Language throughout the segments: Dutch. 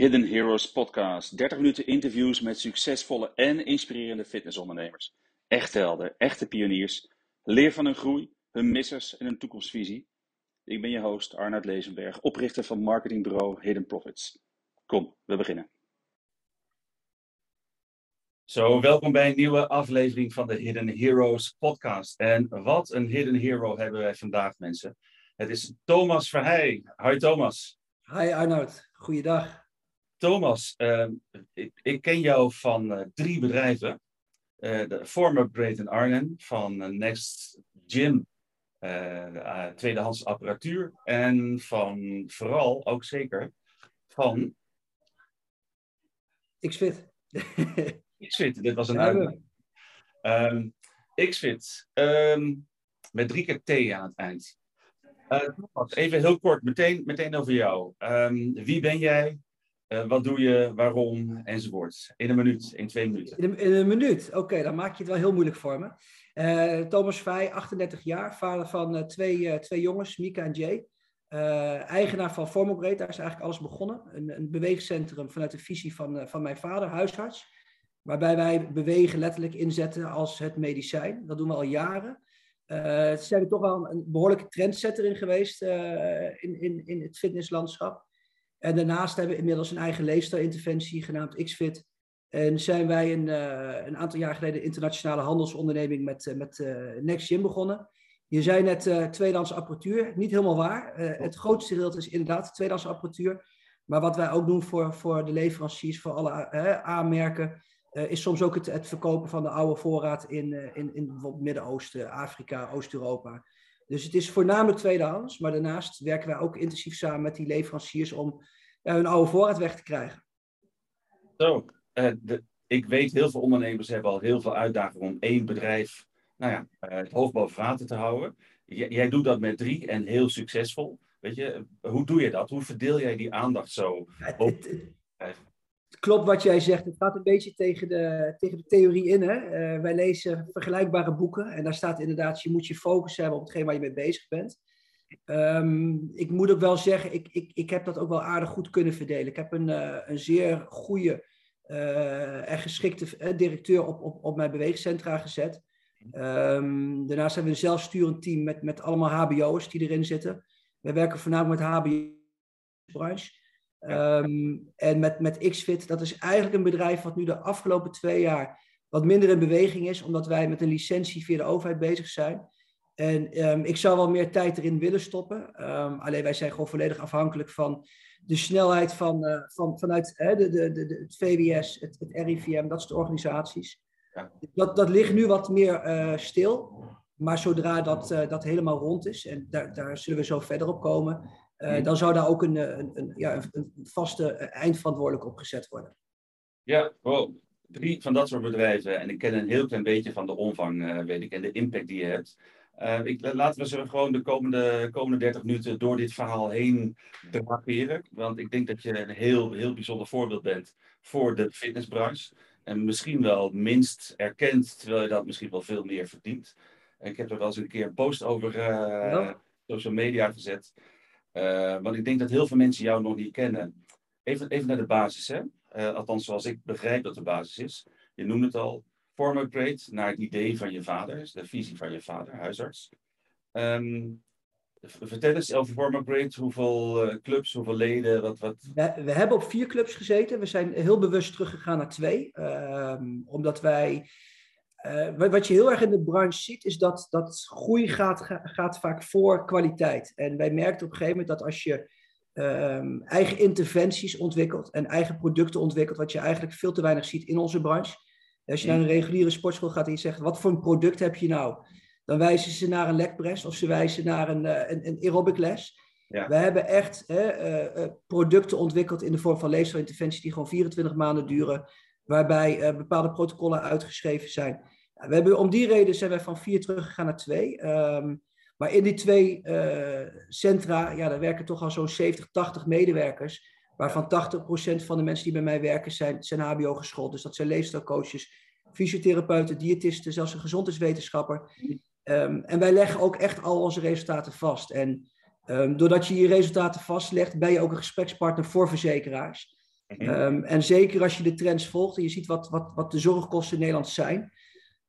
Hidden Heroes Podcast. 30 minuten interviews met succesvolle en inspirerende fitnessondernemers. Echte helden, echte pioniers. Leer van hun groei, hun missers en hun toekomstvisie. Ik ben je host Arnoud Lezenberg, oprichter van marketingbureau Hidden Profits. Kom, we beginnen. Zo, welkom bij een nieuwe aflevering van de Hidden Heroes podcast. En wat een hidden hero hebben wij vandaag, mensen. Het is Thomas Verheij. Hoi Thomas. Hi Arnoud, goeiedag. Thomas, ehm, ik, ik, ken jou van uh, drie bedrijven. Uh, de former Great Arnhem, van uh, Next Gym, tweedehands apparatuur. En van vooral, ook zeker, van... XFit. XFit, dit was een uitdaging. Um, XFit, um, met drie keer T aan het eind. Thomas, even heel kort, meteen, meteen over jou. Um, wie ben jij? Uh, wat doe je, waarom, enzovoort. In een minuut, in twee minuten. In een, in een minuut, oké, dan maak je het wel heel moeilijk voor me. Uh, Thomas Vij, 38 jaar, vader van uh, twee, twee jongens, Mika en Jay. eigenaar van Formograde, daar is eigenlijk alles begonnen. Een, een beweegcentrum vanuit de visie van, van mijn vader, huisarts. Waarbij wij bewegen letterlijk inzetten als het medicijn. Dat doen we al jaren. Uh, zijn we toch wel een behoorlijke trendsetter in geweest in, in, in het fitnesslandschap. En daarnaast hebben we inmiddels een eigen leefstijlinterventie genaamd XFIT. En zijn wij een, uh, een aantal jaar geleden internationale handelsonderneming met, uh, met uh, Next Gym begonnen. Je zei net tweedehands apparatuur. Niet helemaal waar. het grootste gedeelte is inderdaad tweedehands apparatuur. Maar wat wij ook doen voor, voor de leveranciers, voor alle aanmerken, is soms ook het, het, verkopen van de oude voorraad in, in, in bijvoorbeeld Midden-Oosten, Afrika, Oost-Europa. Dus het is voornamelijk tweedehands, maar daarnaast werken wij ook intensief samen met die leveranciers om hun oude voorraad weg te krijgen. Zo, uh, de, ik weet heel veel ondernemers hebben al heel veel uitdagingen om één bedrijf nou ja, uh, het hoofd boven water te houden. J jij doet dat met drie en heel succesvol. Weet je, hoe doe je dat? Hoe verdeel jij die aandacht zo? Op klopt wat jij zegt. Het gaat een beetje tegen de, tegen de theorie in. Hè? Uh, wij lezen vergelijkbare boeken en daar staat inderdaad, je moet je focus hebben op hetgeen waar je mee bezig bent. Um, ik moet ook wel zeggen, ik, ik, ik heb dat ook wel aardig goed kunnen verdelen. Ik heb een, uh, een zeer goede uh, en geschikte directeur op, op, op mijn beweegcentra gezet. Um, daarnaast hebben we een zelfsturend team met, met allemaal HBO'ers die erin zitten. We werken voornamelijk met HBO-branche. Um, en met, met XFIT, dat is eigenlijk een bedrijf wat nu de afgelopen twee jaar wat minder in beweging is, omdat wij met een licentie via de overheid bezig zijn. En um, ik zou wel meer tijd erin willen stoppen. Um, alleen wij zijn gewoon volledig afhankelijk van de snelheid van, uh, van, vanuit uh, de, de, de, het VWS, het, het RIVM, dat soort organisaties. Ja. Dat, dat ligt nu wat meer uh, stil. Maar zodra dat, dat helemaal rond is, en daar, daar zullen we zo verder op komen, uh, dan zou daar ook een, een, een, ja, een vaste eindverantwoordelijk op gezet worden. Ja, wow. Drie van dat soort bedrijven. En ik ken een heel klein beetje van de omvang, uh, weet ik, en de impact die je hebt. Uh, ik, laten we ze gewoon de komende, komende 30 minuten door dit verhaal heen draperen. Want ik denk dat je een heel, heel bijzonder voorbeeld bent voor de fitnessbranche. En misschien wel minst erkend, terwijl je dat misschien wel veel meer verdient. Ik heb er wel eens een keer een post over ja. social media gezet. Uh, want ik denk dat heel veel mensen jou nog niet kennen. Even, even naar de basis, hè? Uh, althans, zoals ik begrijp dat de basis is. Je noemde het al, former great naar het idee van je vader, de visie van je vader, huisarts. Um, vertel eens over former great, hoeveel uh, clubs, hoeveel leden, wat... wat... We, hebben op vier clubs gezeten. We zijn heel bewust teruggegaan naar twee. Um, omdat wij uh, wat je heel erg in de branche ziet, is dat, dat groei gaat, gaat vaak voor kwaliteit. En wij merkten op een gegeven moment dat als je um, eigen interventies ontwikkelt en eigen producten ontwikkelt, wat je eigenlijk veel te weinig ziet in onze branche. Als je naar een reguliere sportschool gaat en je zegt, wat voor een product heb je nou? Dan wijzen ze naar een lekpress of ze wijzen naar een, uh, een, een aerobic les. Ja. We hebben echt uh, producten ontwikkeld in de vorm van leefstijlinterventies die gewoon 24 maanden duren waarbij uh, bepaalde protocollen uitgeschreven zijn. we hebben, om die reden zijn wij van vier teruggegaan naar twee. Um, maar in die twee uh, centra, ja, daar werken toch al zo'n 70, 80 medewerkers. Waarvan 80% van de mensen die bij mij werken zijn, HBO geschoold. Dus dat zijn leefstijlcoaches, fysiotherapeuten, diëtisten, zelfs een gezondheidswetenschapper. Um, en wij leggen ook echt al onze resultaten vast. En um, doordat je je resultaten vastlegt, ben je ook een gesprekspartner voor verzekeraars. Mm en zeker als je de trends volgt en je ziet wat, wat, wat de zorgkosten in Nederland zijn,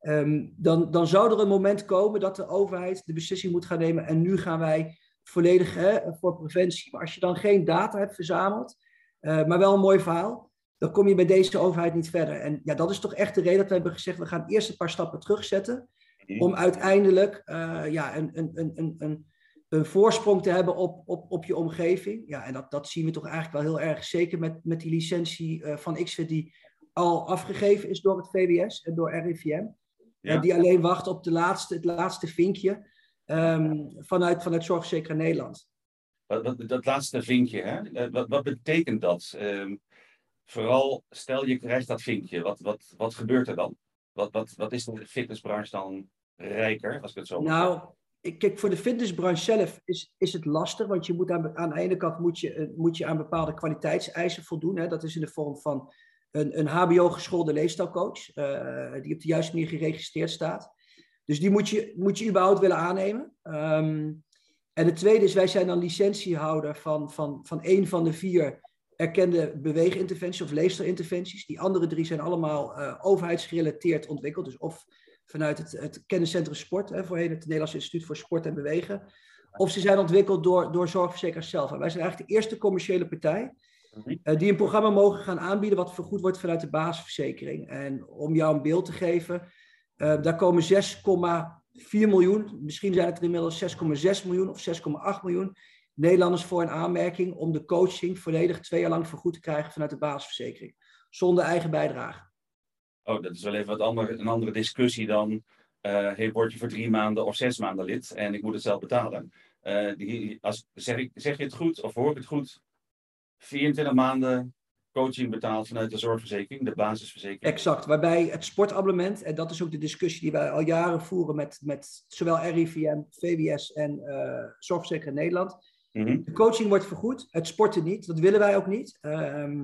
Ehm, dan, dan zou er een moment komen dat de overheid de beslissing moet gaan nemen. En nu gaan wij volledig hè, voor preventie. Maar als je dan geen data hebt verzameld, uh, maar wel een mooi verhaal, dan kom je bij deze overheid niet verder. En ja, dat is toch echt de reden dat we hebben gezegd: we gaan eerst een paar stappen terugzetten. Mhm. Om uiteindelijk uh, ja, een, een, een, een, een voorsprong te hebben op, op, op je omgeving. Ja, en dat, dat zien we toch eigenlijk wel heel erg. Zeker met, met die licentie uh, van XFIT die al afgegeven is door het VWS en door RIVM. Ja. die alleen wacht op de laatste, het laatste vinkje um, vanuit, vanuit Zorgverzekeraar Nederland. Wat, wat, dat laatste vinkje, hè? Eh, wat, wat betekent dat? Um, vooral, stel je krijgt dat vinkje, wat, wat, wat gebeurt er dan? Wat, wat, wat is de fitnessbranche dan rijker, als ik het zo Nou, ik, kijk, voor de fitnessbranche zelf is, is het lastig, want je moet aan, aan de ene kant moet je, eh, moet je aan bepaalde kwaliteitseisen voldoen. Hè? Dat is in de vorm van een, een HBO-geschoolde leefstijlcoach, uh, die op de juiste manier geregistreerd staat. Dus die moet je, moet je überhaupt willen aannemen. Um, en het tweede is, wij zijn dan licentiehouder van, van, van een van de vier erkende beweeginterventies of leefstijlinterventies. Die andere drie zijn allemaal uh, overheidsgerelateerd ontwikkeld. Dus of vanuit het, het kenniscentrum sport, hè, voorheen het Nederlands Instituut voor Sport en Bewegen. Of ze zijn ontwikkeld door, door zorgverzekeraars zelf. En wij zijn eigenlijk de eerste commerciële partij uh, die een programma mogen gaan aanbieden wat vergoed wordt vanuit de basisverzekering. En om jou een beeld te geven, uh, daar komen 6,4 miljoen, misschien zijn het er inmiddels 6,6 miljoen of 6,8 miljoen Nederlanders voor een aanmerking om de coaching volledig twee jaar lang vergoed te krijgen vanuit de basisverzekering. Zonder eigen bijdrage. Oh, dat is wel even wat andere, een andere discussie dan, uh, hey, word je voor drie maanden of zes maanden lid en ik moet het zelf betalen. Uh, die, als, zeg, ik, zeg je het goed of hoor ik het goed? 24 maanden coaching betaald vanuit de zorgverzekering, de basisverzekering. Exact, waarbij het sportabonnement, en dat is ook de discussie die wij al jaren voeren met, met zowel RIVM, VWS en uh, Zorgverzekering Nederland. Mhm. De coaching wordt vergoed, het sporten niet, dat willen wij ook niet. Uh,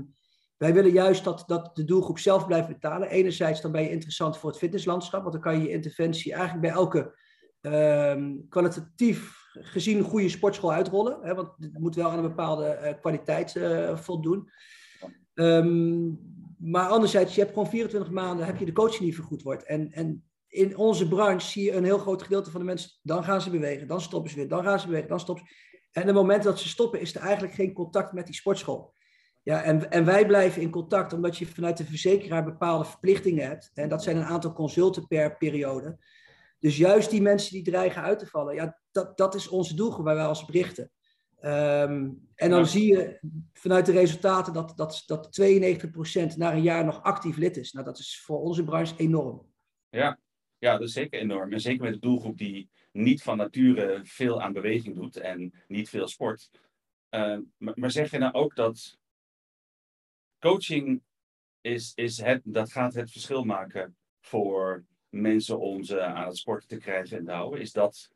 wij willen juist dat, dat de doelgroep zelf blijft betalen. Enerzijds dan ben je interessant voor het fitnesslandschap, want dan kan je je interventie eigenlijk bij elke uh, kwalitatief gezien goede sportschool uitrollen. Hè, want het moet wel aan een bepaalde uh, kwaliteit uh, voldoen. Um, maar anderzijds, je hebt gewoon 24 maanden, heb je de coaching niet vergoed wordt. En, en in onze branche zie je een heel groot gedeelte van de mensen, dan gaan ze bewegen, dan stoppen ze weer, dan gaan ze bewegen, dan stoppen ze. En het moment dat ze stoppen, is er eigenlijk geen contact met die sportschool. Ja, en, en wij blijven in contact omdat je vanuit de verzekeraar bepaalde verplichtingen hebt. En dat zijn een aantal consulten per periode. Dus juist die mensen die dreigen uit te vallen, ja, dat, dat is onze doelgroep waar wij als berichten. Um, en dan zie je vanuit de resultaten dat, dat, dat 92% na een jaar nog actief lid is. Nou, dat is voor onze branche enorm. Ja. ja, dat is zeker enorm. En zeker met de doelgroep die niet van nature veel aan beweging doet en niet veel sport. Uh, maar, maar zeg je nou ook dat coaching is, is het, dat gaat het verschil maken voor mensen om ze aan het sporten te krijgen en te houden? Is dat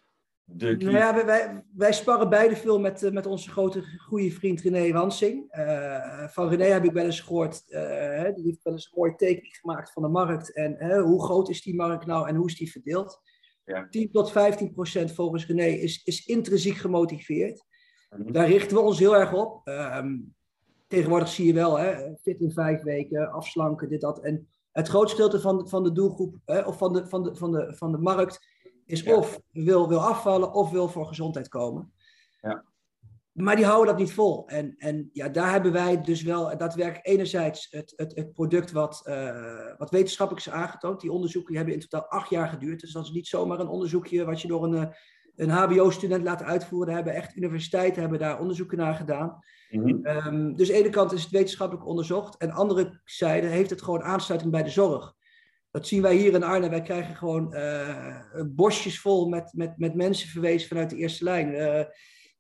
de Nou ja, wij, wij sparren beide veel met, eh, met onze grote goede vriend René Wansing. Uh, van René heb ik wel eens gehoord, uh, die heeft wel eens een mooie tekening gemaakt van de markt. En hoe groot is die markt nou en hoe is die verdeeld? Ja. 10 tot 15 procent volgens René is, is intrinsiek gemotiveerd. Mhm. Daar richten we ons heel erg op. Um, tegenwoordig zie je wel, hè, fit in vijf weken, afslanken, dit, dat. En het grootste gedeelte van, van de doelgroep, hè, of van de, van, de, van, de, van de markt, is of wil, wil afvallen of wil voor gezondheid komen. Ja. Maar die houden dat niet vol. En, en ja, daar hebben wij dus wel daadwerkelijk enerzijds het, het, het product wat, uh, wat wetenschappelijk is aangetoond. Die onderzoeken hebben in totaal acht jaar geduurd. Dus dat is niet zomaar een onderzoekje wat je door een, eh, een HBO-student laat uitvoeren. Daar hebben echt universiteiten hebben daar onderzoeken naar gedaan. Mm -hmm. dus aan de ene kant is het wetenschappelijk onderzocht. En aan de andere zijde heeft het gewoon aansluiting bij de zorg. Dat zien wij hier in Arnhem. Wij krijgen gewoon uh, bosjes vol met, met, met mensen verwezen vanuit de eerste lijn. Uh,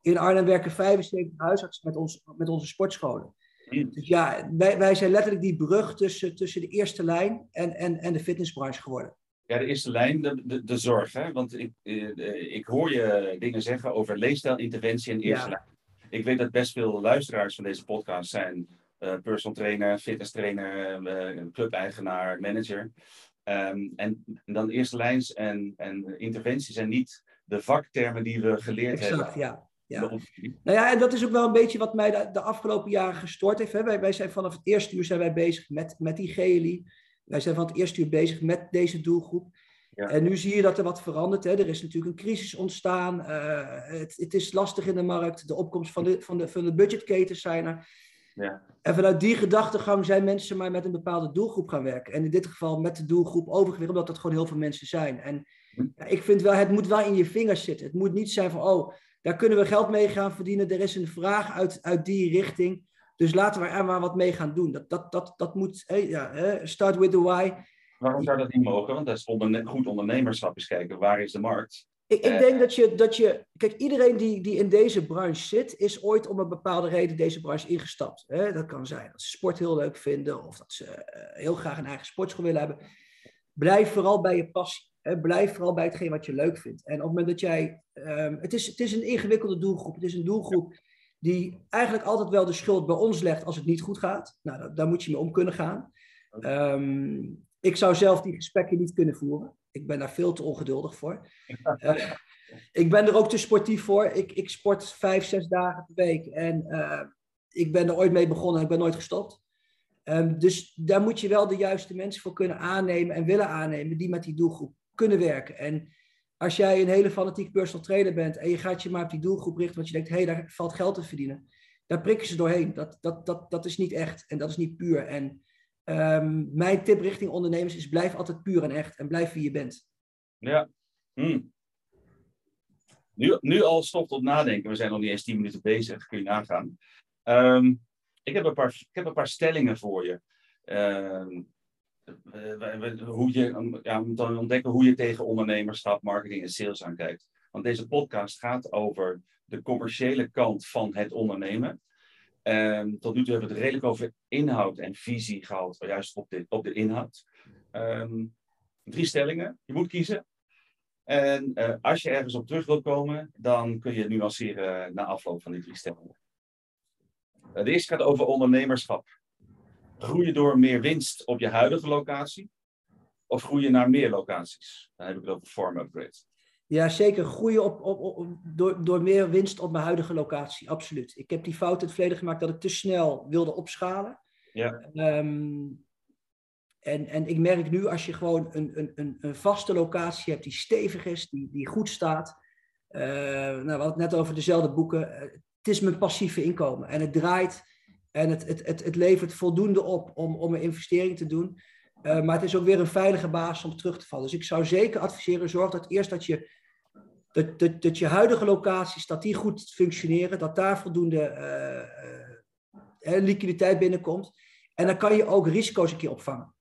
in Arnhem werken 75 huisartsen met, ons, met onze sportscholen. Dus ja, wij, wij zijn letterlijk die brug tussen, tussen de eerste lijn en, en, en de fitnessbranche geworden. Ja, de eerste lijn, de, de, de zorg. Hè? Want ik, uh, ik hoor je dingen zeggen over leefstijlinterventie en eerste ja. lijn. Ik weet dat best veel luisteraars van deze podcast zijn uh, personal trainer, fitness trainer, uh, clubeigenaar, manager. Um, en dan eerste lijns en, en interventie zijn niet de vaktermen die we geleerd exact, hebben. Ja. ja. Nou ja, en dat is ook wel een beetje wat mij de, de afgelopen jaren gestoord heeft. Hè. Wij, wij zijn vanaf het eerste uur zijn wij bezig met, met die GLI. Wij zijn van het eerste uur bezig met deze doelgroep. Ja. En nu zie je dat er wat verandert. Hè. Er is natuurlijk een crisis ontstaan. Uh, het, het, is lastig in de markt. De opkomst van de, van de, van de budgetketens zijn er. Ja. En vanuit die gedachtegang zijn mensen maar met een bepaalde doelgroep gaan werken. En in dit geval met de doelgroep overgewicht, omdat dat gewoon heel veel mensen zijn. En hm. ja, ik vind wel, het moet wel in je vingers zitten. Het moet niet zijn van, oh, daar kunnen we geld mee gaan verdienen. Er is een vraag uit, uit die richting. Dus laten we er maar wat mee gaan doen. Dat, dat, dat, dat moet, hey, ja, start with the why. Waarom zou dat niet mogen? Want dat is onderne goed ondernemerschap is kijken, waar is de markt? Ik, ik denk dat je, dat je, kijk, iedereen die, die in deze branche zit, is ooit om een bepaalde reden deze branche ingestapt. Hè? Dat kan zijn dat ze sport heel leuk vinden of dat ze eh, heel graag een eigen sportschool willen hebben. Blijf vooral bij je passie. Hè? Blijf vooral bij hetgeen wat je leuk vindt. En op het moment dat jij, um, het, is, het is een ingewikkelde doelgroep. Het is een doelgroep die eigenlijk altijd wel de schuld bij ons legt als het niet goed gaat. Nou, daar moet je mee om kunnen gaan. Um, ik zou zelf die gesprekken niet kunnen voeren. Ik ben daar veel te ongeduldig voor. Uh, ik ben er ook te sportief voor. Ik, ik sport vijf, zes dagen per week. En uh, ik ben er ooit mee begonnen en ik ben nooit gestopt. Um, dus daar moet je wel de juiste mensen voor kunnen aannemen en willen aannemen die met die doelgroep kunnen werken. En als jij een hele fanatiek personal trainer bent en je gaat je maar op die doelgroep richten, want je denkt, hé, hey, daar valt geld te verdienen. Daar prikken ze doorheen. Dat, dat, dat, dat is niet echt en dat is niet puur. En um, mijn tip richting ondernemers is, blijf altijd puur en echt en blijf wie je bent. Ja. Hmm. Nu, nu al stof tot nadenken. We zijn nog niet eens tien minuten bezig. Kun je nagaan. Um, ik, heb een paar, ik heb een paar stellingen voor je. Uh, hoe je ja, om te ontdekken hoe je tegen ondernemerschap, marketing en sales aankijkt. Want deze podcast gaat over de commerciële kant van het ondernemen. Um, tot nu toe hebben we het redelijk over inhoud en visie gehad, juist op de, op de inhoud. Um, drie stellingen. Je moet kiezen. En uh, als je ergens op terug wilt komen, dan kun je nuanceren na afloop van die drie stellingen. Uh, de eerste gaat over ondernemerschap. Groeien door meer winst op je huidige locatie? Of groeien naar meer locaties? Dan heb ik het over form upgrade. Ja, zeker. Groeien op, op, op, door, door meer winst op mijn huidige locatie. Absoluut. Ik heb die fout in het verleden gemaakt dat ik te snel wilde opschalen. Ja. Um, en, en ik merk nu als je gewoon een, een, een vaste locatie hebt die stevig is, die, die goed staat. Uh, nou, we hadden het net over dezelfde boeken. Eh, het is mijn passieve inkomen. En het draait en het, het, het, het levert voldoende op om, om een investering te doen. Uh, maar het is ook weer een veilige basis om terug te vallen. Dus ik zou zeker adviseren, zorg dat eerst dat je, dat, dat, dat je huidige locaties, dat die goed functioneren, dat daar voldoende uh, liquiditeit binnenkomt. En dan kan je ook risico's een keer opvangen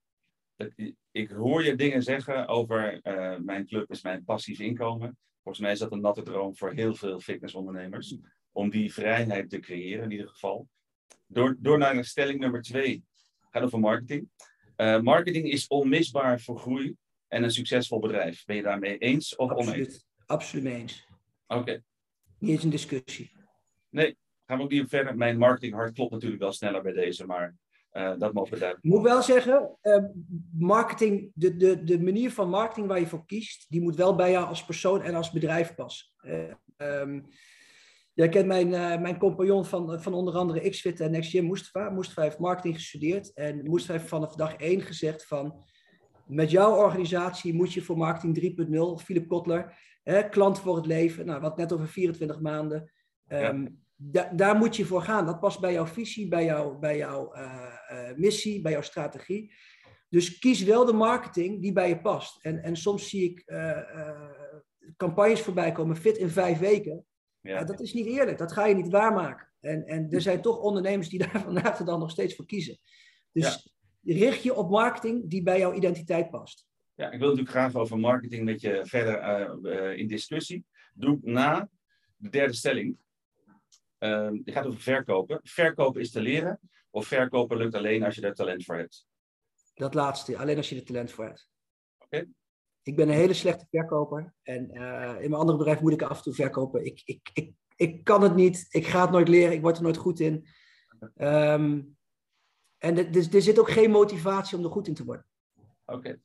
ik hoor je dingen zeggen over mijn club is mijn passief inkomen. Volgens mij is dat een natte droom voor heel veel fitnessondernemers. Om die vrijheid te creëren in ieder geval. Door, door naar stelling nummer twee. Gaat over marketing. Uh, marketing is onmisbaar voor groei en een succesvol bedrijf. Ben je daarmee eens of Absoluut. oneens? Absoluut mee eens. Oké. Niet eens een discussie. Nee, gaan we ook niet op verder. Mijn marketinghart klopt natuurlijk wel sneller bij deze, maar uh, dat mogen we duidelijk. Ik moet wel zeggen, uh, marketing, de, de, de manier van marketing waar je voor kiest, die moet wel bij jou als persoon en als bedrijf passen. Um, jij kent mijn, mijn compagnon van, van onder andere XFIT en Next Gym, Mustafa. Mustafa heeft marketing gestudeerd en Mustafa heeft vanaf dag één gezegd van, met jouw organisatie moet je voor marketing 3.0, Philip Kotler, hè, klant voor het leven, nou, wat net over 24 maanden. Um, ja da daar moet je voor gaan. Dat past bij jouw visie, bij, jou, bij jouw uh, uh, missie, bij jouw strategie. Dus kies wel de marketing die bij je past. En, en soms zie ik uh, campagnes voorbij komen, fit in vijf weken. Ja. dat is niet eerlijk, dat ga je niet waarmaken. En, en er zijn toch ondernemers die daar vandaag de dan nog steeds voor kiezen. Dus ja. richt je op marketing die bij jouw identiteit past. Ja, ik wil natuurlijk graag over marketing met je verder in discussie. Doe na de derde stelling. Uh, die gaat over verkopen. Verkopen is te leren, of verkopen lukt alleen als je er talent voor hebt? Dat laatste, alleen als je er talent voor hebt. Oké. Ik ben een hele slechte verkoper. En uh, in mijn andere bedrijf moet ik af en toe verkopen. Ik, ik, ik, ik kan het niet. Ik ga het nooit leren. Ik word er nooit goed in. Um, en er, er, zit ook geen motivatie om er goed in te worden. Oké.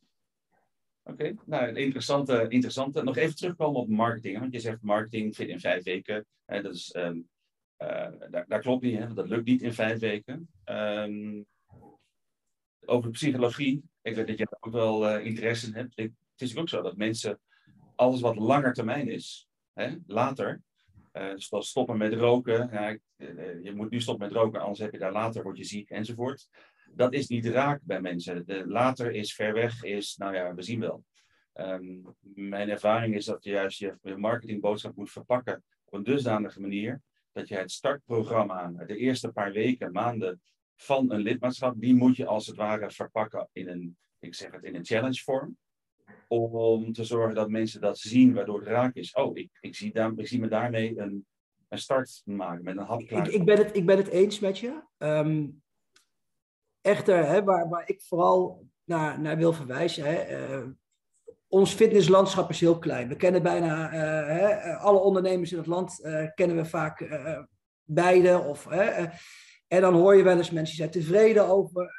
Oké, nou, interessante, interessante. Nog even terugkomen op marketing. Want je zegt marketing in vijf weken. Hè, dat is, um, uh, daar, daar, klopt niet, hè, dat lukt niet in vijf weken. Um, over psychologie, ik weet dat daar ook wel uh, interesse in hebt. Ik, het is ook zo dat mensen alles wat langer termijn is, hè, later, zoals stoppen met roken, ja, je moet nu stoppen met roken, anders heb je daar later, word je ziek enzovoort dat is niet raak bij mensen. De later is ver weg, is, nou ja, we zien wel. Um, mijn ervaring is dat je juist je marketingboodschap moet verpakken op een dusdanige manier dat je het startprogramma, de eerste paar weken, maanden van een lidmaatschap, die moet je als het ware verpakken in een, ik zeg het, in een challenge vorm. Om te zorgen dat mensen dat zien, waardoor het raak is. Oh, ik, ik, zie, daar, ik zie me daarmee een, een start maken met een hap Ik, ben het, ik ben het eens met je. Um, echter, hè, waar, waar ik vooral naar, naar wil verwijzen. Hè, uh, ons fitnesslandschap is heel klein. We kennen bijna uh, hè, alle ondernemers in het land, uh, kennen we vaak beide. Of, en dan hoor je wel eens mensen die zijn tevreden over,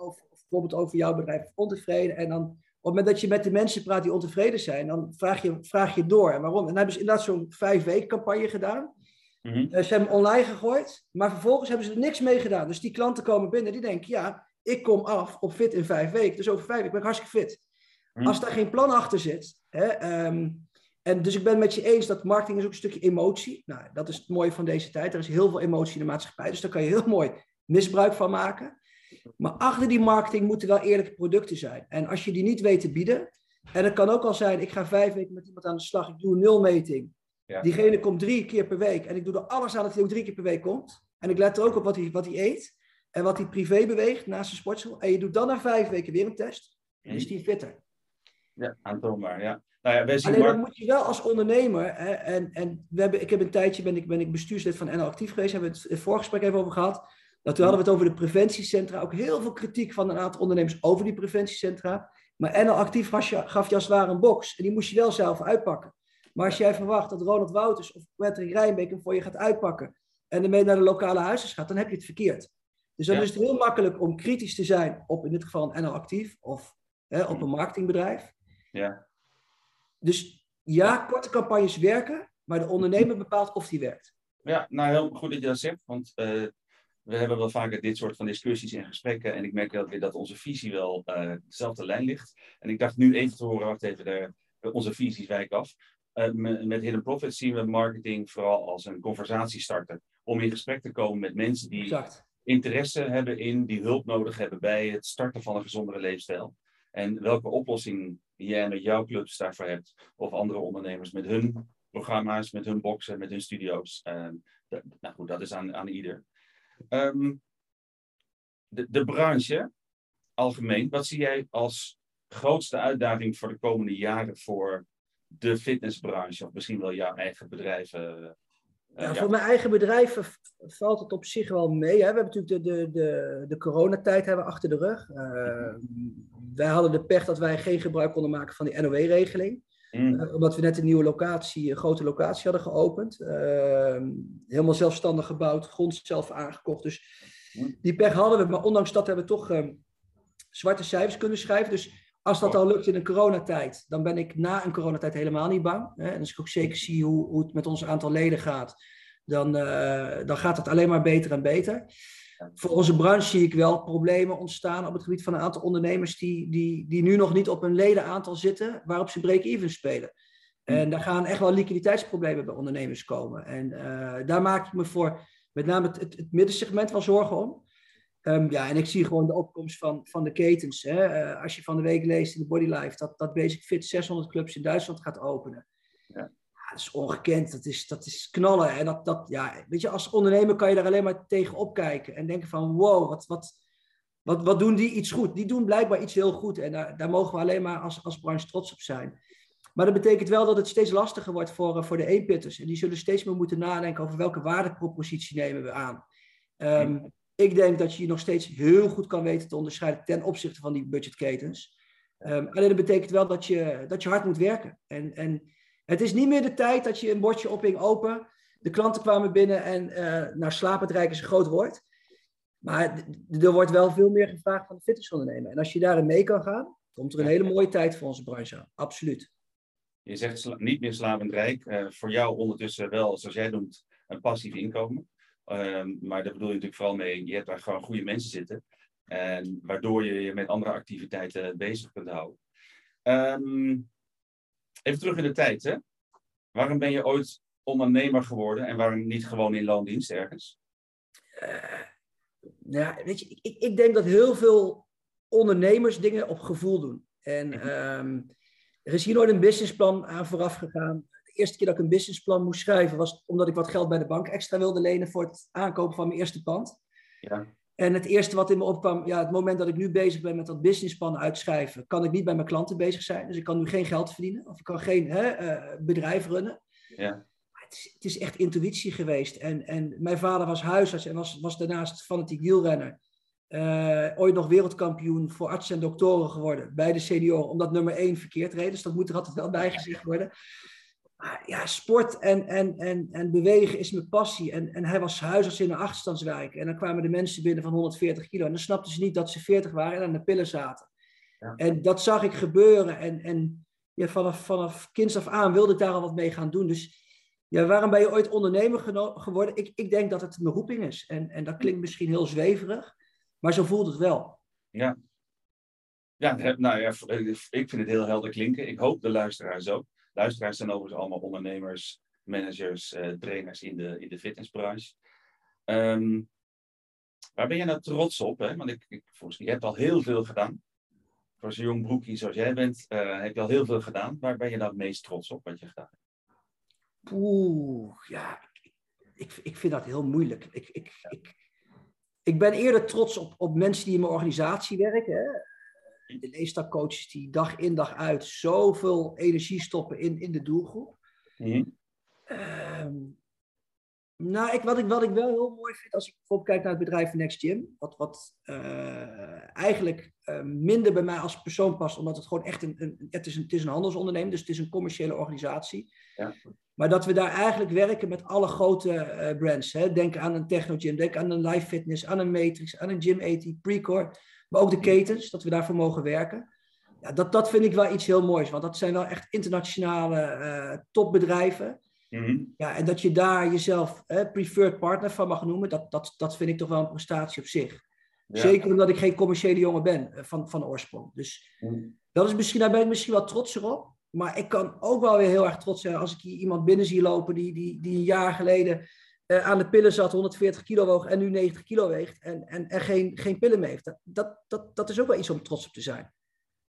over bijvoorbeeld over jouw bedrijf ontevreden. En dan op het moment dat je met de mensen praat die ontevreden zijn, dan vraag je, vraag je door. En waarom? En dan hebben ze inderdaad zo'n vijf weken campagne gedaan. Mm -hmm. ze hebben online gegooid, maar vervolgens hebben ze er niks mee gedaan. Dus die klanten komen binnen, die denken, ja, ik kom af op fit in vijf weken. Dus over vijf weken ben ik hartstikke fit. Mm. Als daar geen plan achter zit, hè, um, en dus ik ben met je eens dat marketing is ook een stukje emotie. Nou, dat is het mooie van deze tijd. Er is heel veel emotie in de maatschappij, dus daar kan je heel mooi misbruik van maken. Maar achter die marketing moeten wel eerlijke producten zijn. En als je die niet weet te bieden, en het kan ook al zijn, ik ga vijf weken met iemand aan de slag, ik doe een nulmeting. Ja. Diegene komt drie keer per week en ik doe er alles aan dat hij ook drie keer per week komt. En ik let er ook op wat hij, wat hij eet en wat hij privé beweegt naast zijn sportschool. En je doet dan na vijf weken weer een test. En is die fitter. Ja, aantoonbaar, ja. Nou ja Alleen dan moet je wel als ondernemer, hè, en, en we hebben, ik heb een tijdje, ben ik, ben ik bestuurslid van NL Actief geweest, hebben we het het voorgesprek even over gehad. Dat toen hadden we het over de preventiecentra, ook heel veel kritiek van een aantal ondernemers over die preventiecentra. Maar NL Actief gaf je, gaf je als het ware een box en die moest je wel zelf uitpakken. Maar als jij verwacht dat Ronald Wouters of Patrick Rijnbeek hem voor je gaat uitpakken en ermee naar de lokale huisarts gaat, dan heb je het verkeerd. Dus dan is het heel makkelijk om kritisch te zijn op in dit geval een NL Actief of hè, op een marketingbedrijf. Ja. Dus ja, korte campagnes werken, maar de ondernemer bepaalt of die werkt. Ja, nou heel goed dat je dat zegt, want uh, we hebben wel vaker dit soort van discussies en gesprekken en ik merk wel weer dat onze visie wel uh, dezelfde lijn ligt. En ik dacht nu even te horen, wacht even, de, onze visies wijken af. Uh, met Hidden Profit zien we marketing vooral als een conversatiestarter. Om in gesprek te komen met mensen die exact interesse hebben in, die hulp nodig hebben bij het starten van een gezondere leefstijl. En welke oplossing jij met jouw clubs daarvoor hebt, of andere ondernemers met hun programma's, met hun boxen, met hun studio's. Uh, nou goed, dat is aan, aan ieder. Um, de, de branche, algemeen, wat zie jij als grootste uitdaging voor de komende jaren voor de fitnessbranche, of misschien wel jouw eigen bedrijven? Ja, ja. Voor mijn eigen bedrijf valt het op zich wel mee. Hè. We hebben natuurlijk de, de, de, de coronatijd hebben achter de rug. Uh, wij hadden de pech dat wij geen gebruik konden maken van die NOW-regeling. Mm. Uh, omdat we net een nieuwe locatie, een grote locatie hadden geopend. Uh, helemaal zelfstandig gebouwd, grond zelf aangekocht. Dus mm. die pech hadden we. Maar ondanks dat hebben we toch ehm, zwarte cijfers kunnen schrijven. Dus als dat al lukt in een coronatijd, dan ben ik na een coronatijd helemaal niet bang. Hè? En als ik ook zeker zie hoe, hoe het met ons aantal leden gaat, dan, uh, dan gaat het alleen maar beter en beter. Voor onze branche zie ik wel problemen ontstaan op het gebied van een aantal ondernemers die, die, die nu nog niet op een ledenaantal zitten waarop ze break-even spelen. En daar gaan echt wel liquiditeitsproblemen bij ondernemers komen. En uh, daar maak ik me voor met name het, het, het middensegment wel zorgen om. Um, ja, en ik zie gewoon de opkomst van, van de ketens. Hè. Uh, als je van de week leest in de Bodylife dat, dat Basic Fit 600 clubs in Duitsland gaat openen. Dat is ongekend. Dat is, dat is knallen. En dat, dat, ja, weet je, als ondernemer kan je daar alleen maar tegen opkijken. En denken van, wow, wat, wat, wat, wat doen die iets goed? Die doen blijkbaar iets heel goed. En daar, daar mogen we alleen maar als, als branche trots op zijn. Maar dat betekent wel dat het steeds lastiger wordt voor, uh, voor de eenpitters. En die zullen steeds meer moeten nadenken over welke waardepropositie nemen we aan. Um, ik denk dat je je nog steeds heel goed kan weten te onderscheiden ten opzichte van die budgetketens. Um, alleen dat betekent wel dat je, dat je hard moet werken. En, en het is niet meer de tijd dat je een bordje ophing open. De klanten kwamen binnen en uh, naar slapend rijk is een groot woord. Maar er wordt wel veel meer gevraagd van de fitnessondernemer. En als je daarin mee kan gaan, Komt er een hele mooie tijd voor onze branche aan. Absoluut. Je zegt niet meer slapend rijk. Uh, voor jou ondertussen wel, zoals jij noemt, een passief inkomen. Ehm, maar daar bedoel je natuurlijk vooral mee, je hebt daar gewoon goede mensen zitten. En waardoor je je met andere activiteiten bezig kunt houden. Ehm, even terug in de tijd, hè? Waarom ben je ooit ondernemer geworden en waarom niet gewoon in loondienst ergens? Uh, nou, weet je, ik, ik denk dat heel veel ondernemers dingen op gevoel doen. En mhm. ehm, er is hier nooit een businessplan aan vooraf gegaan. De eerste keer dat ik een businessplan moest schrijven was omdat ik wat geld bij de bank extra wilde lenen voor het aankopen van mijn eerste pand. Ja. En het eerste wat in me opkwam, ja, het moment dat ik nu bezig ben met dat businessplan uitschrijven, kan ik niet bij mijn klanten bezig zijn. Dus ik kan nu geen geld verdienen of ik kan geen hè, uh, bedrijf runnen. Ja. Het is, het is, echt intuïtie geweest. En, en mijn vader was huisarts en was, was daarnaast fanatiek wielrenner. Uh, ooit nog wereldkampioen voor artsen en doktoren geworden bij de senioren, omdat nummer één verkeerd reed. Dus dat moet er altijd wel bijgezegd worden. Maar ja, sport en, en, en, en bewegen is mijn passie. En, en hij was huisarts in een achterstandswijk. En dan kwamen de mensen binnen van 140 kilo. En dan snapten ze niet dat ze 40 waren en aan de pillen zaten. Ja. En dat zag ik gebeuren. En, en ja, vanaf, vanaf kinds af aan wilde ik daar al wat mee gaan doen. Dus ja, waarom ben je ooit ondernemer geworden? Ik, ik denk dat het mijn roeping is. En, en dat klinkt misschien heel zweverig. Maar zo voelt het wel. Ja. Ja, nou ja, ik vind het heel helder klinken. Ik hoop de luisteraars ook. Luisteraars zijn overigens allemaal ondernemers, managers, uh, trainers in de, in de fitnessbranche. Um, waar ben je nou trots op? Hè? Want ik, ik, volgens mij, je hebt al heel veel gedaan. Voor zo'n jong broekje zoals jij bent, uh, heb je al heel veel gedaan. Waar ben je nou het meest trots op wat je gedaan hebt? Oeh, ja, ik, ik vind dat heel moeilijk. Ik, ik, ik, ik ben eerder trots op, op mensen die in mijn organisatie werken. Hè. De leestakcoaches die dag in dag uit zoveel energie stoppen in, in de doelgroep. Mm nou, ik, wat, ik, wat ik wel heel mooi vind als ik bijvoorbeeld kijk naar het bedrijf Next Gym, wat, wat uh, eigenlijk uh, minder bij mij als persoon past, omdat het gewoon echt een, een, het, is een, het is een handelsonderneming, dus het is een commerciële organisatie. Ja. Maar dat we daar eigenlijk werken met alle grote uh, brands. Hè. Denk aan een Technogym, denk aan een Live Fitness, aan een Matrix, aan een Gym 80, Precor, maar ook de ketens, dat we daarvoor mogen werken. Ja, dat, dat vind ik wel iets heel moois, want dat zijn wel echt internationale topbedrijven. Mhm. Ja, en dat je daar jezelf hè, preferred partner van mag noemen, dat, dat, dat vind ik toch wel een prestatie op zich. Zeker omdat ik geen commerciële jongen ben eh, van, van oorsprong. Dus mhm. dat is misschien, daar ben ik misschien wel trots op. Maar ik kan ook wel weer heel erg trots zijn als ik hier iemand binnen zie lopen die, die, die een jaar geleden uh, aan de pillen zat, 140 kilo woog en nu 90 kilo weegt en, en, en geen, geen pillen meer heeft. Dat, dat, dat, is ook wel iets om trots op te zijn.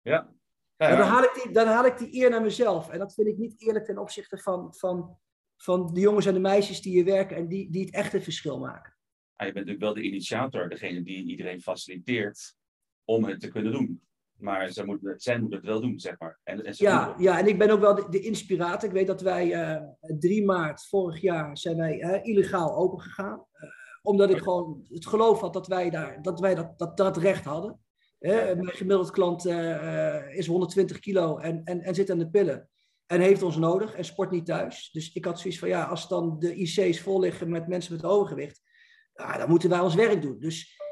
Ja. ja, ja. Dan, haal ik die, dan haal ik die eer naar mezelf. En dat vind ik niet eerlijk ten opzichte van, van, van de jongens en de meisjes die hier werken en die, die het echte verschil maken. je bent natuurlijk wel de initiator, degene die iedereen faciliteert om het te kunnen doen. Maar zij moeten, zij moeten het wel doen, zeg maar. En, en ja, ja, en ik ben ook wel de, de, inspirator. Ik weet dat wij uh, eh, 3 maart vorig jaar zijn wij uh, illegaal open gegaan. Uh, omdat ik gewoon het geloof had dat wij, daar, dat, wij dat, dat, dat recht hadden. Mijn gemiddeld klant is 120 kilo en, en, en zit aan de pillen. En heeft ons nodig en sport niet thuis. Dus ik had zoiets van, ja, als dan de IC's vol liggen met mensen met overgewicht, ja, dan moeten wij ons werk doen. Dus.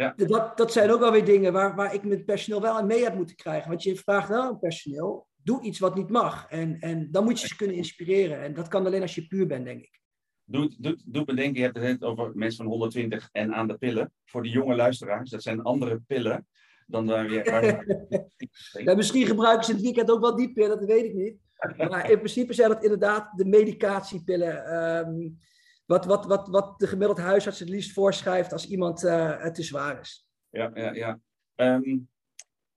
Ja. Dat, dat zijn ook wel weer dingen waar, waar ik met personeel wel aan mee heb moeten krijgen. Want je vraagt wel aan personeel, doe iets wat niet mag. En, en dan moet je ze kunnen inspireren. En dat kan alleen als je puur bent, denk ik. Doe, doe, doe bedenken, je hebt het net over mensen van 120 en aan de pillen. Voor de jonge luisteraars, dat zijn andere pillen dan waar we... ja, misschien gebruiken ze in het weekend ook wel die pillen, dat weet ik niet. Maar in principe zijn dat inderdaad de medicatiepillen. Um, wat, wat, wat, wat de gemiddelde huisarts het liefst voorschrijft als iemand uh, te zwaar is. Ja, ja, ja. Um,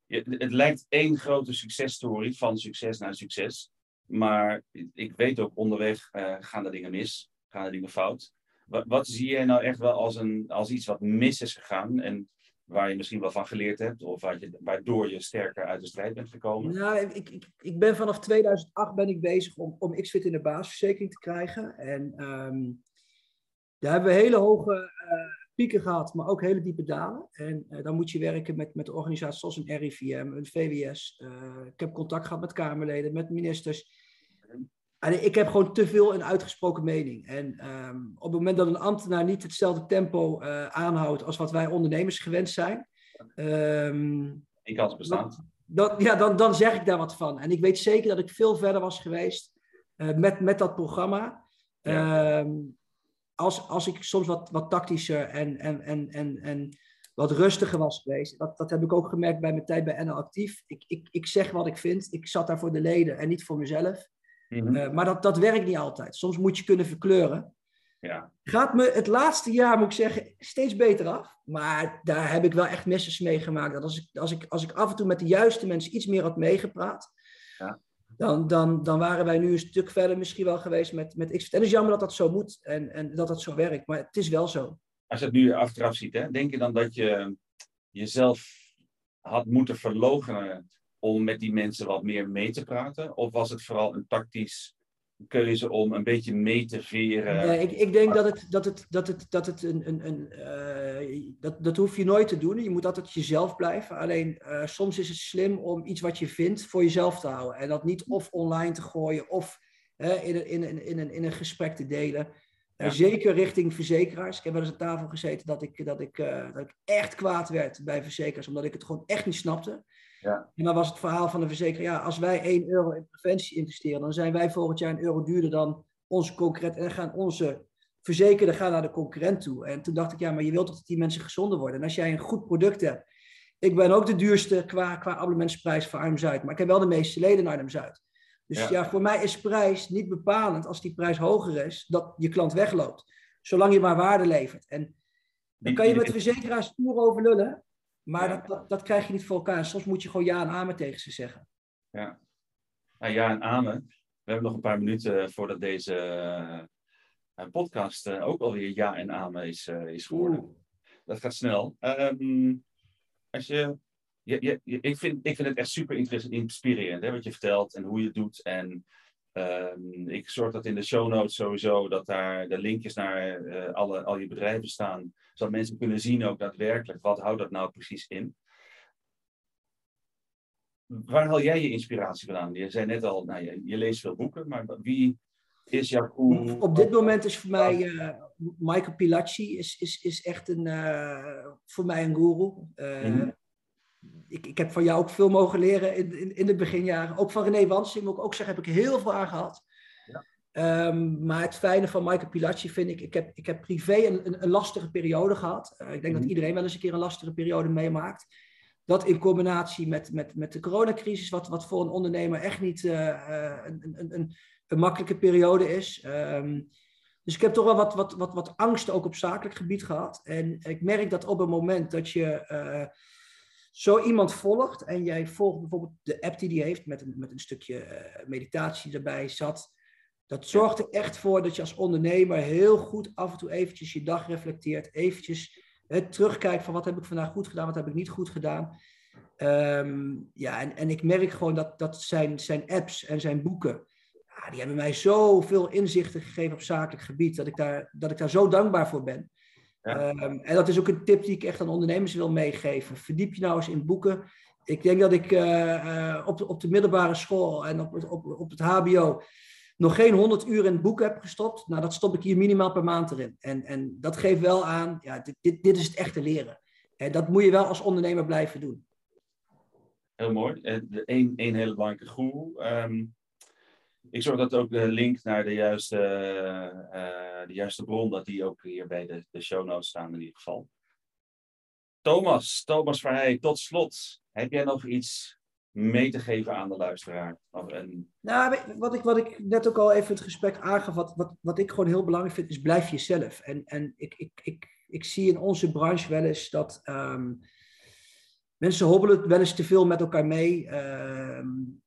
het lijkt één grote successtory van succes naar succes. Maar ik weet ook onderweg uh, gaan er dingen mis, gaan er dingen fout. Wat, wat zie jij nou echt wel als, een, als iets wat mis is gegaan? En waar je misschien wel van geleerd hebt, of je, waardoor je sterker uit de strijd bent gekomen? Nou, ik, ik, ik ben vanaf 2008 ben ik bezig om, om XFIT in de basisverzekering te krijgen. En um, daar hebben we hele hoge uh, pieken gehad, maar ook hele diepe dalen. En uh, dan moet je werken met, met organisaties zoals een RIVM, een VWS. Uh, eh, ik heb contact gehad met Kamerleden, met ministers. En ik heb gewoon te veel een uitgesproken mening. En um, op het moment dat een ambtenaar niet hetzelfde tempo aanhoudt als wat wij ondernemers gewend zijn, Um, Die kans bestaat. Dan, ja, dan, dan zeg ik daar wat van. En ik weet zeker dat ik veel verder was geweest met, met dat programma. Ja. Ehm, als, als ik soms wat, wat tactischer en, en, en, en, en wat rustiger was geweest. Dat, dat heb ik ook gemerkt bij mijn tijd bij NL Actief. Ik, ik, ik zeg wat ik vind. Ik zat daar voor de leden en niet voor mezelf. Mm -hmm. uh, maar dat, dat werkt niet altijd. Soms moet je kunnen verkleuren. Ja. Gaat me het laatste jaar, moet ik zeggen, steeds beter af. Maar daar heb ik wel echt misses meegemaakt. Dat als ik, als, ik, als ik af en toe met de juiste mensen iets meer had meegepraat, ja. Dan, dan, dan waren wij nu een stuk verder misschien wel geweest met, met X. En het is jammer dat dat zo moet en, en dat dat zo werkt. Maar het is wel zo. Als je het nu achteraf ziet, hè, denk je dan dat je jezelf had moeten verloochenen om met die mensen wat meer mee te praten? Of was het vooral een tactisch keuze om een beetje mee te veren? Nee, ik, ik denk dat het, dat het, dat het, dat het een. een, een uh, dat, dat hoef je nooit te doen. Je moet altijd jezelf blijven. Alleen uh, soms is het slim om iets wat je vindt voor jezelf te houden. En dat niet of online te gooien of uh, in, een, in, een, in, een, in een gesprek te delen. Ja. Zeker richting verzekeraars. Ik heb wel eens aan tafel gezeten dat ik, dat, ik, dat ik echt kwaad werd bij verzekeraars, omdat ik het gewoon echt niet snapte. Ja. En dan was het verhaal van de verzekeraar, ja, als wij 1 euro in preventie investeren, dan zijn wij volgend jaar een euro duurder dan onze concurrent. En dan gaan onze verzekerden gaan naar de concurrent toe. En toen dacht ik, ja, maar je wilt toch dat die mensen gezonder worden. En als jij een goed product hebt. Ik ben ook de duurste qua, qua abonnementsprijs voor Arnhem-Zuid, maar ik heb wel de meeste leden in Arnhem-Zuid. Dus ja. ja. voor mij is prijs niet bepalend als die prijs hoger is, dat je klant wegloopt. Zolang je maar waarde levert. En dan kan je met de verzekeraars stoer over lullen. Maar ja. dat, dat, dat, krijg je niet voor elkaar. Soms moet je gewoon ja en amen tegen ze zeggen. Ja, nou, ja en amen. We hebben nog een paar minuten voordat deze uh, podcast uh, ook alweer ja en amen is, is geworden. Oeh. Dat gaat snel. Um, als je, je, je, je, ik, vind, ik vind het echt super inspirerend hè, wat je vertelt en hoe je het doet. En um, ik zorg dat in de show notes sowieso dat daar de linkjes naar alle, al je bedrijven staan zodat mensen kunnen zien ook daadwerkelijk wat houdt dat nou precies in. Waar haal jij je inspiratie vandaan? Je zei net al, nou, je, je leest veel boeken, maar wie is jouw guru? Op dit moment is voor mij uh, Michael Pilacci is, is, is echt een, uh, voor mij een guru. Mm -hmm. Ik, ik heb van jou ook veel mogen leren in, in, in de beginjaren. Ook van René Wansing, moet ik ook zeggen, heb ik heel veel aan gehad. Um, maar het fijne van Michael Pilacci vind ik, ik heb, ik heb privé een, een, een lastige periode gehad. Uh, ik denk mm. dat iedereen wel eens een keer een lastige periode meemaakt. Dat in combinatie met, met, met de coronacrisis, wat, wat voor een ondernemer echt niet uh, uh, een, een, een, een, makkelijke periode is. Um, dus ik heb toch wel wat, wat, wat, wat angst ook op zakelijk gebied gehad. En ik merk dat op het moment dat je zo iemand volgt en jij volgt bijvoorbeeld de app die die heeft met een, met een stukje meditatie erbij zat. Dat zorgt er echt voor dat je als ondernemer heel goed af en toe eventjes je dag reflecteert. Eventjes hè, terugkijkt van wat heb ik vandaag goed gedaan, wat heb ik niet goed gedaan. Um, ja, en, en ik merk gewoon dat, dat zijn, zijn apps en zijn boeken, ja, die hebben mij zoveel inzichten gegeven op zakelijk gebied, dat ik daar, dat ik daar zo dankbaar voor ben. Ja. Um, en dat is ook een tip die ik echt aan ondernemers wil meegeven. Verdiep je nou eens in boeken. Ik denk dat ik uh, op, de, op de middelbare school en op, op, op het HBO nog geen 100 uur in het boek heb gestopt, nou, dat stop ik hier minimaal per maand erin. En, en dat geeft wel aan, ja, dit, dit, dit is het echte leren. En dat moet je wel als ondernemer blijven doen. Heel mooi. Eén één hele belangrijke guru. Um, ik zorg dat ook de link naar de juiste, uh, de juiste bron, dat die ook hier bij de, de show notes staan in ieder geval. Thomas, Thomas Verheij, tot slot. Heb jij nog iets mee te geven aan de luisteraar? En... Nou, wat ik, wat ik net ook al even het gesprek aangaf, wat, wat, wat ik gewoon heel belangrijk vind, is blijf jezelf. En, en ik, ik, ik, ik zie in onze branche wel eens dat um, mensen hobbelen wel eens te veel met elkaar mee. Um,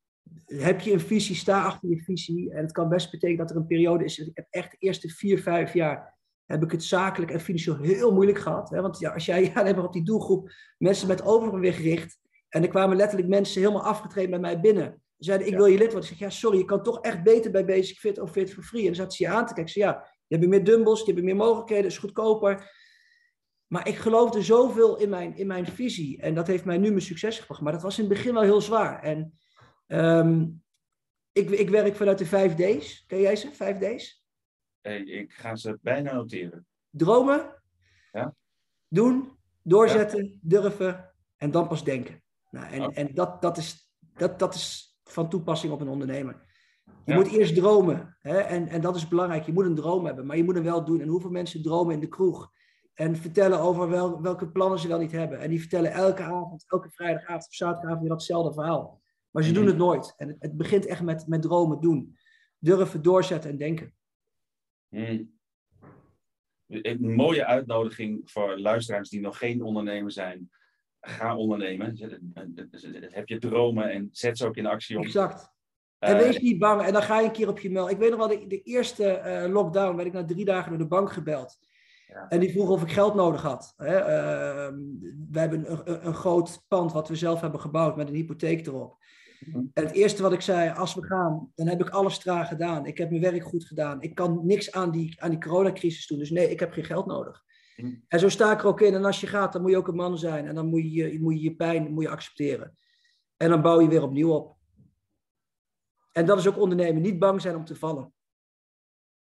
heb je een visie, sta achter je visie. En het kan best betekenen dat er een periode is. Ik heb echt de eerste vier, vijf jaar heb ik het zakelijk en financieel heel moeilijk gehad. Hè? Want ja, als jij alleen maar op die doelgroep mensen met overgewicht richt, en er kwamen letterlijk mensen helemaal afgetreden bij mij binnen. Ze zeiden, ik wil je lid worden. Ik zeg, ja, sorry, je kan toch echt beter bij Basic Fit of Fit for Free. En dan zaten ze je aan te kijken. Ze ja, je hebt meer dumbbells, je hebt meer mogelijkheden, is goedkoper. Maar ik geloofde zoveel in mijn, in mijn visie. En dat heeft mij nu mijn succes gebracht. Maar dat was in het begin wel heel zwaar. En um, ik, ik werk vanuit de 5 D's. Ken jij ze, 5 D's? Hey, ik ga ze bijna noteren. Dromen. Ja. Doen. Doorzetten. Ja. Durven En dan pas denken. Nou, en en dat, dat, is, dat, dat is van toepassing op een ondernemer. Je moet eerst dromen. Hè? En, en dat is belangrijk. Je moet een droom hebben, maar je moet hem wel doen. En hoeveel mensen dromen in de kroeg? En vertellen over wel, welke plannen ze wel niet hebben. En die vertellen elke avond, elke vrijdagavond of zaterdagavond weer datzelfde verhaal. Maar ze doen mhm. het nooit. En het, het, begint echt met, met dromen doen. Durven doorzetten en denken. Mm. Een mooie uitnodiging voor luisteraars die nog geen ondernemer zijn. Ga ondernemen. Heb je dromen en zet ze ook in actie om. Exact. En wees niet bang. En dan ga je een keer op je mail. Ik weet nog wel, de, de eerste uh, lockdown werd ik na drie dagen door de bank gebeld. Ja. En die vroeg of ik geld nodig had. Hè? Uh, we hebben een, een, groot pand wat we zelf hebben gebouwd met een hypotheek erop. En het eerste wat ik zei, als we gaan, dan heb ik alles traag gedaan. Ik heb mijn werk goed gedaan. Ik kan niks aan die, aan die coronacrisis doen. Dus nee, ik heb geen geld nodig. Mhm. En zo sta ik er ook in. En als je gaat, dan moet je ook een man zijn. En dan moet je moet je, je pijn moet je accepteren. En dan bouw je weer opnieuw op. En dat is ook ondernemen. Niet bang zijn om te vallen.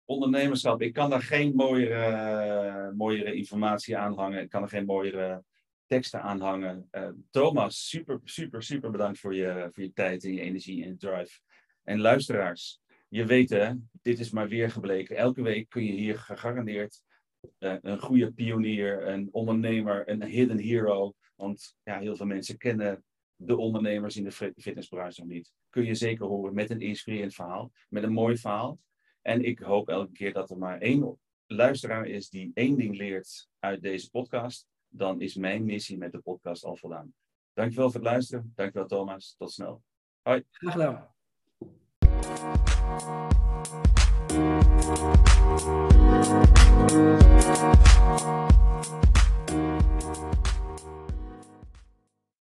Ondernemerschap. Ik kan daar geen mooiere, mooiere informatie aan hangen. Ik kan er geen mooiere teksten aan hangen. Uh, Thomas, super, super, super bedankt voor je, voor je tijd en je energie en drive. En luisteraars, je weet dit is maar weer gebleken. Elke week kun je hier gegarandeerd uh, een goede pionier, een ondernemer, een hidden hero. Want ja, heel veel mensen kennen de ondernemers in de fitnessbranche nog niet. Kun je zeker horen met een inspirerend verhaal, met een mooi verhaal. En ik hoop elke keer dat er maar één luisteraar is die één ding leert uit deze podcast. Dan is mijn missie met de podcast al voldaan. Dankjewel voor het luisteren. Dankjewel Thomas. Tot snel. Hoi. Graag gedaan.